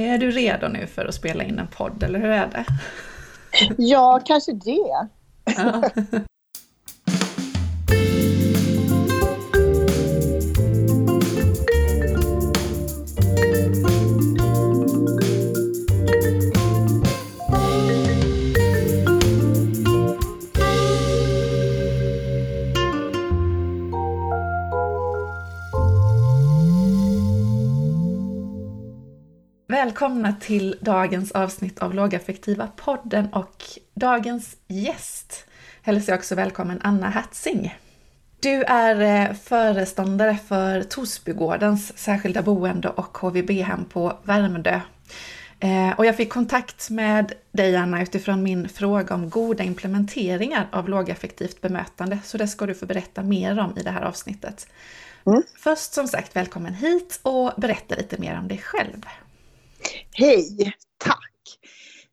Är du redo nu för att spela in en podd, eller hur är det? Ja, kanske det. Ja. Välkomna till dagens avsnitt av Lågaffektiva podden och dagens gäst hälsar jag också välkommen Anna Hatzing. Du är eh, föreståndare för Torsbygårdens särskilda boende och HVB-hem på Värmdö. Eh, och jag fick kontakt med dig Anna utifrån min fråga om goda implementeringar av lågaffektivt bemötande, så det ska du få berätta mer om i det här avsnittet. Mm. Först som sagt, välkommen hit och berätta lite mer om dig själv. Hej, tack.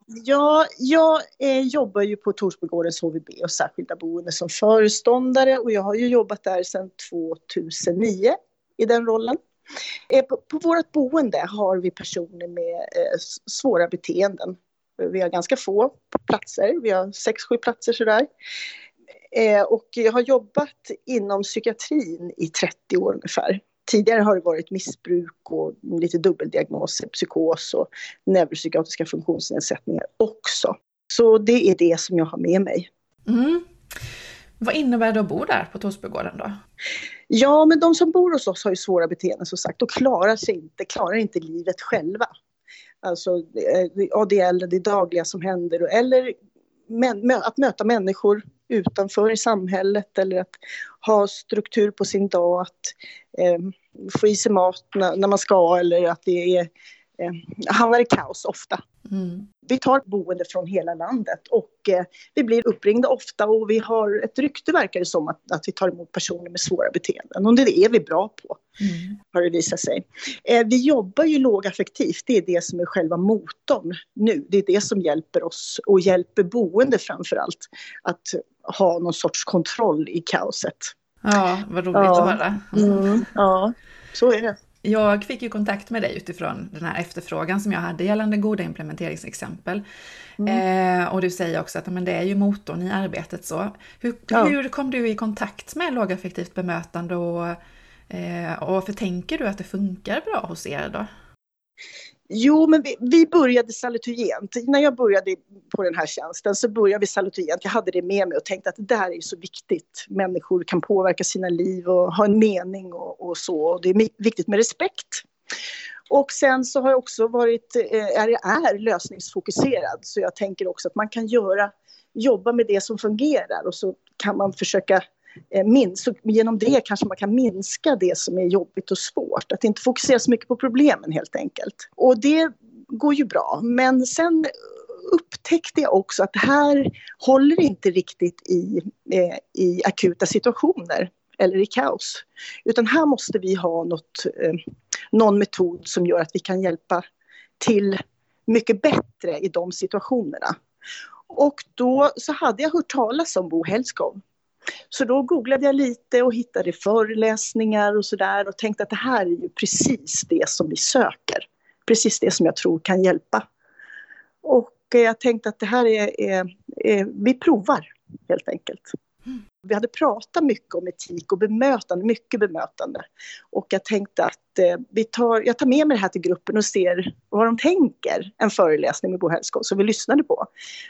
Ja, jag eh, jobbar ju på Torsbygårdens HVB och särskilda boende som föreståndare och jag har ju jobbat där sedan 2009 i den rollen. Eh, på, på vårt boende har vi personer med eh, svåra beteenden. Vi har ganska få platser, vi har sex, sju platser sådär. Eh, och jag har jobbat inom psykiatrin i 30 år ungefär. Tidigare har det varit missbruk och lite dubbeldiagnoser, psykos och neuropsykiatriska funktionsnedsättningar också. Så det är det som jag har med mig. Mm. Vad innebär det att bo där på Torsbygården då? Ja, men de som bor hos oss har ju svåra beteenden som sagt och klarar sig inte, klarar inte livet själva. Alltså ADL, det dagliga som händer eller att möta människor utanför i samhället eller att ha struktur på sin dag, att eh, få i sig mat när, när, man ska eller att det är, eh, hamnar i kaos ofta. Mm. Vi tar boende från hela landet och eh, vi blir uppringda ofta och vi har ett rykte verkar det som att, att vi tar emot personer med svåra beteenden och det är vi bra på, mm. har det visat sig. Eh, vi jobbar ju lågaffektivt, det är det som är själva motorn nu. Det är det som hjälper oss och hjälper boende framför allt att ha någon sorts kontroll i kaoset. Ja, vad roligt ja. att höra. Mm, ja, så är det. Jag fick ju kontakt med dig utifrån den här efterfrågan som jag hade gällande goda implementeringsexempel. Mm. Eh, och du säger också att men det är ju motorn i arbetet. så. Hur, ja. hur kom du i kontakt med lågaffektivt bemötande och, eh, och varför tänker du att det funkar bra hos er då? Jo, men vi, vi började salutogent. När jag började på den här tjänsten så började vi salutogent. Jag hade det med mig och tänkte att det där är så viktigt. Människor kan påverka sina liv och ha en mening och, och så. Och det är viktigt med respekt. Och sen så har jag också varit, eh, är, är lösningsfokuserad. Så jag tänker också att man kan göra, jobba med det som fungerar och så kan man försöka Eh, minst, så genom det kanske man kan minska det som är jobbigt och svårt. Att inte fokusera så mycket på problemen helt enkelt. Och det går ju bra. Men sen upptäckte jag också att det här håller inte riktigt i, eh, i akuta situationer eller i kaos. Utan här måste vi ha något, eh, någon metod som gör att vi kan hjälpa till mycket bättre i de situationerna. Och då så hade jag hört talas om Bo Helskov så då googlade jag lite och hittade föreläsningar och sådär och tänkte att det här är ju precis det som vi söker. Precis det som jag tror kan hjälpa. Och jag tänkte att det här är, är, är vi provar helt enkelt. Vi hade pratat mycket om etik och bemötande, mycket bemötande. Och jag tänkte att eh, vi tar, jag tar med mig det här till gruppen och ser vad de tänker. En föreläsning med Bo Hellskog som vi lyssnade på.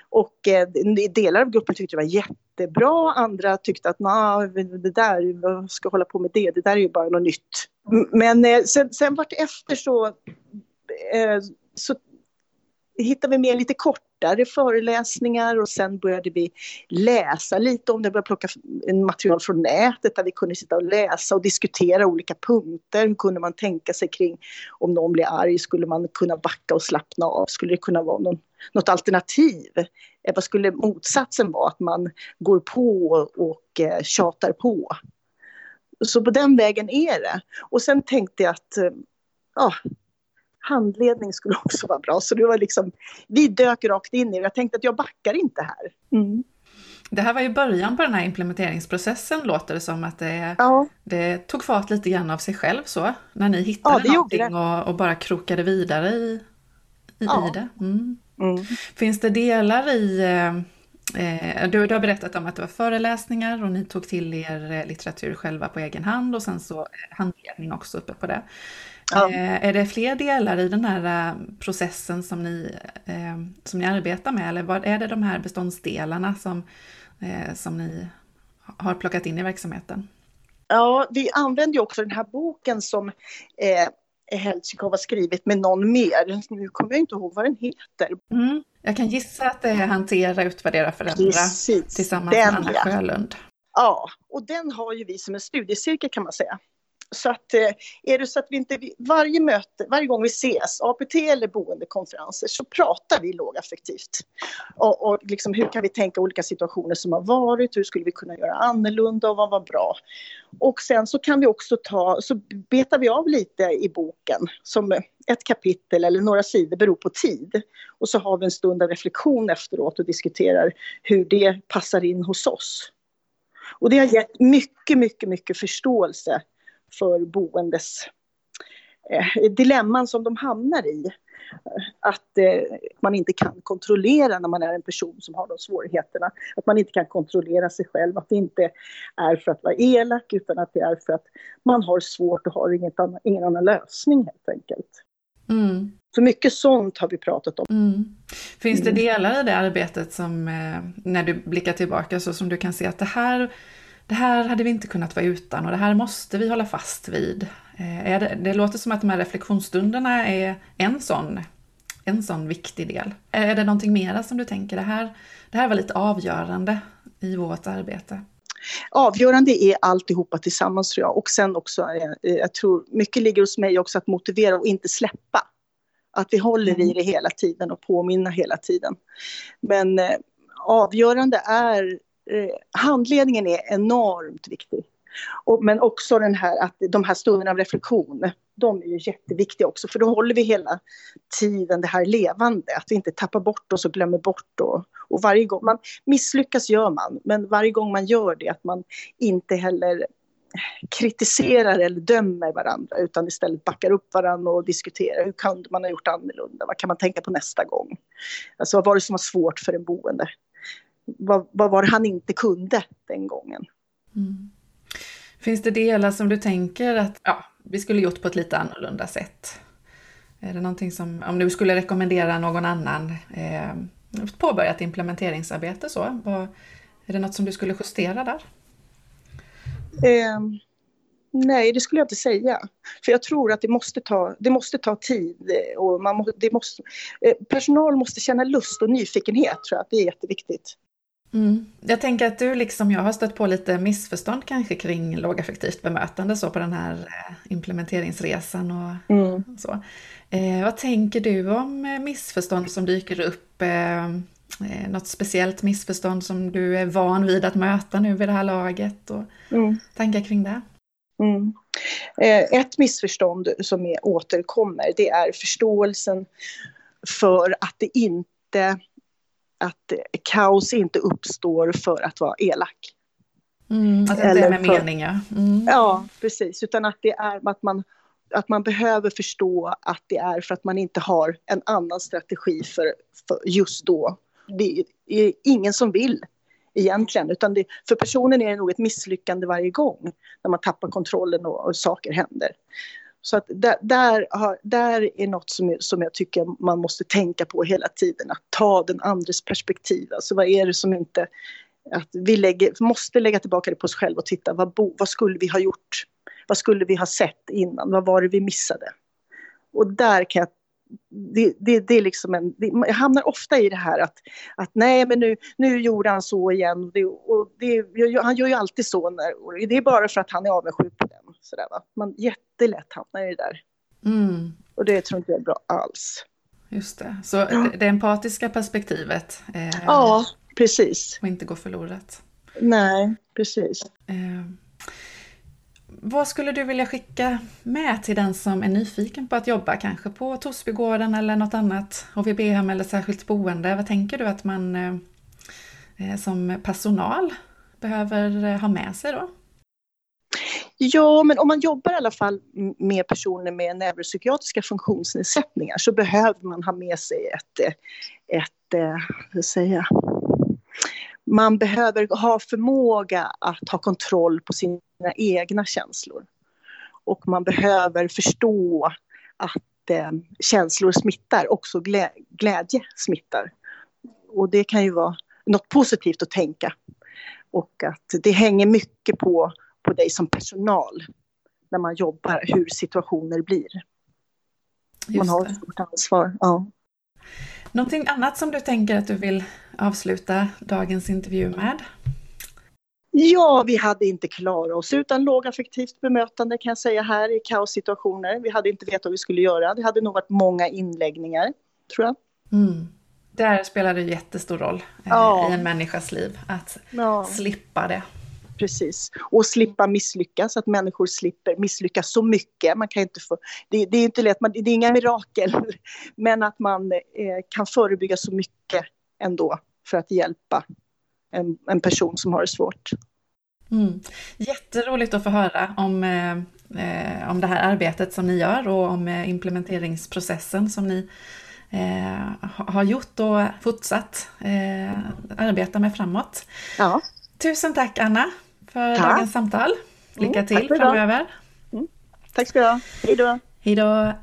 Och eh, delar av gruppen tyckte det var jättebra, andra tyckte att nah, det där, vad ska hålla på med det, det där är ju bara något nytt. Men eh, sen, sen vart efter så, eh, så hittade vi med lite kortare föreläsningar och sen började vi läsa lite om det, började plocka material från nätet där vi kunde sitta och läsa och diskutera olika punkter. Hur kunde man tänka sig kring om någon blir arg, skulle man kunna backa och slappna av? Skulle det kunna vara någon, något alternativ? Eh, vad skulle motsatsen vara, att man går på och eh, tjatar på? Så på den vägen är det. Och sen tänkte jag att eh, ja, handledning skulle också vara bra. Så det var liksom, vi dök rakt in i det. Jag tänkte att jag backar inte här. Mm. Det här var ju början på den här implementeringsprocessen låter det som att det, ja. det tog fart lite grann av sig själv så, när ni hittade ja, någonting och, och, bara krokade vidare i, i, ja. i det. Mm. Mm. Finns det delar i Eh, du, du, har berättat om att det var föreläsningar och ni tog till er eh, litteratur själva på egen hand och sen så eh, handledning också uppe på det. Ja. Eh, är det fler delar i den här eh, processen som ni, eh, som ni arbetar med eller vad är det de här beståndsdelarna som, som ni har plockat in i verksamheten? Ja, vi använder ju också den här boken som eh, Heltsikov har skrivit med någon mer. Nu kommer jag inte ihåg vad den heter. Mm. Jag kan gissa att det är Hantera, utvärdera, förändra Precis. tillsammans den, med Anna. Sjölund. Ja, och den har ju vi som en studiecirkel kan man säga. Så att eh, är det så att vi inte, varje möte, varje gång vi ses, APT eller boendekonferenser, så pratar vi lågaffektivt. Och, och liksom, hur kan vi tänka olika situationer som har varit, hur skulle vi kunna göra annorlunda och vad var bra? Och sen så kan vi också ta, så betar vi av lite i boken, som ett kapitel eller några sidor beror på tid. Och så har vi en stund av reflektion efteråt och diskuterar hur det passar in hos oss. Och det har gett mycket, mycket, mycket förståelse för boendes eh, dilemman som de hamnar i. Att eh, man inte kan kontrollera när man är en person som har de svårigheterna. Att man inte kan kontrollera sig själv. Att det inte är för att vara elak utan att det är för att man har svårt och har inget annan, ingen annan lösning helt enkelt. Mm. Så mycket sånt har vi pratat om. Mm. Finns det mm. delar i det arbetet som, eh, när du blickar tillbaka, så som du kan se att det här det här hade vi inte kunnat vara utan och det här måste vi hålla fast vid. Eh, det, det, låter som att de här reflektionsstunderna är en sån, en sån viktig del. Är det någonting mera som du tänker, det här, det här var lite avgörande i vårt arbete? Avgörande är alltihopa tillsammans tror jag och sen också, eh, jag tror mycket ligger hos mig också att motivera och inte släppa. Att vi håller i mm. det hela tiden och påminna hela tiden. Men eh, avgörande är eh, Eh, handledningen är enormt viktig. Och, men också den här, att de här stunderna av reflektion, de är ju jätteviktiga också, för då håller vi hela tiden det här levande, att vi inte tappar bort oss och glömmer bort. Och, och varje gång man misslyckas gör man, men varje gång man gör det, att man inte heller kritiserar eller dömer varandra utan istället backar upp varandra och diskuterar hur kunde man ha gjort annorlunda, vad kan man tänka på nästa gång? Alltså vad var det som var svårt för en boende? Vad, vad var det han inte kunde den gången. Mm. Finns det delar som du tänker att ja, vi skulle gjort på ett lite annorlunda sätt? Är det någonting som, om du skulle rekommendera någon annan eh, påbörjat implementeringsarbete så, vad, är det något som du skulle justera där? Eh, nej, det skulle jag inte säga. För jag tror att det måste ta, det måste ta tid och man må, det måste, eh, personal måste känna lust och nyfikenhet tror jag att det är jätteviktigt. Mm. Jag tänker att du liksom jag har stött på lite missförstånd kanske kring lågaffektivt bemötande så på den här eh, implementeringsresan och mm. så. Eh, vad tänker du om eh, missförstånd som dyker upp? Eh, eh, något speciellt missförstånd som du är van vid att möta nu vid det här laget? Och mm. Tankar kring det? Mm. Ett missförstånd som är, återkommer det är förståelsen för att det inte att kaos inte uppstår för att vara elak. Mm, att det inte är med för, mening, ja. Mm. Ja, precis. Utan att det är att man, att man behöver förstå att det är för att man inte har en annan strategi för, för just då. Det är ingen som vill egentligen, utan det, för personen är det nog ett misslyckande varje gång när man tappar kontrollen och, och saker händer. Så att där, där, har, där är något som, som jag tycker man måste tänka på hela tiden, att ta den andres perspektiv. Alltså vad är det som inte... Att vi lägger, måste lägga tillbaka det på oss själva och titta, vad, bo, vad skulle vi ha gjort? Vad skulle vi ha sett innan? Vad var det vi missade? Och där kan jag det, det, det, är liksom en, det, jag hamnar ofta i det här att, att nej men nu, nu gjorde han så igen. Det, och det, han gör ju alltid så. När, det är bara för att han är avundsjuk på. Sådär, va? Man jättelätt hamnar i det där. Mm. Och det tror inte jag är bra alls. Just det, så ja. det empatiska perspektivet. Eh, ja, precis. Och inte gå förlorat. Nej, precis. Eh, vad skulle du vilja skicka med till den som är nyfiken på att jobba kanske på Torsbygården eller något annat HVB-hem eller särskilt boende? Vad tänker du att man eh, eh som personal behöver eh, ha med sig då? Ja, men om man jobbar i alla fall med personer med neuropsykiatriska funktionsnedsättningar så behöver man ha med sig ett, ett eh, hur säger jag, man behöver ha förmåga att ha kontroll på sina egna känslor. Och man behöver förstå att eh, känslor smittar, också glä glädje smittar. Och det kan ju vara något positivt att tänka. Och att det hänger mycket på, på dig som personal när man jobbar, hur situationer blir. Just man har ett stort ansvar. Ja. Någonting annat som du tänker att du vill avsluta dagens intervju med? Ja, vi hade inte klarat oss utan lågaffektivt bemötande kan jag säga här i kaossituationer. Vi hade inte vetat vad vi skulle göra. Det hade nog varit många inläggningar, tror jag. Mm. Där spelar det jättestor roll eh, ja. i en människas liv, att ja. slippa det. Precis, och slippa misslyckas, att människor slipper misslyckas så mycket. Man kan inte få, det, det är inte lätt, man, det är inga mirakel, men att man eh, kan förebygga så mycket ändå för att hjälpa en, en person som har det svårt. Mm. Jätteroligt att få höra om, eh, eh, om det här arbetet som ni gör och om eh, implementeringsprocessen som ni eh, har gjort och fortsatt arbeta med framåt. Ja. Tusen tack Anna för tack. dagens samtal. Lycka mm, till framöver. Mm. Tack ska du ha. Hej då. Hej då.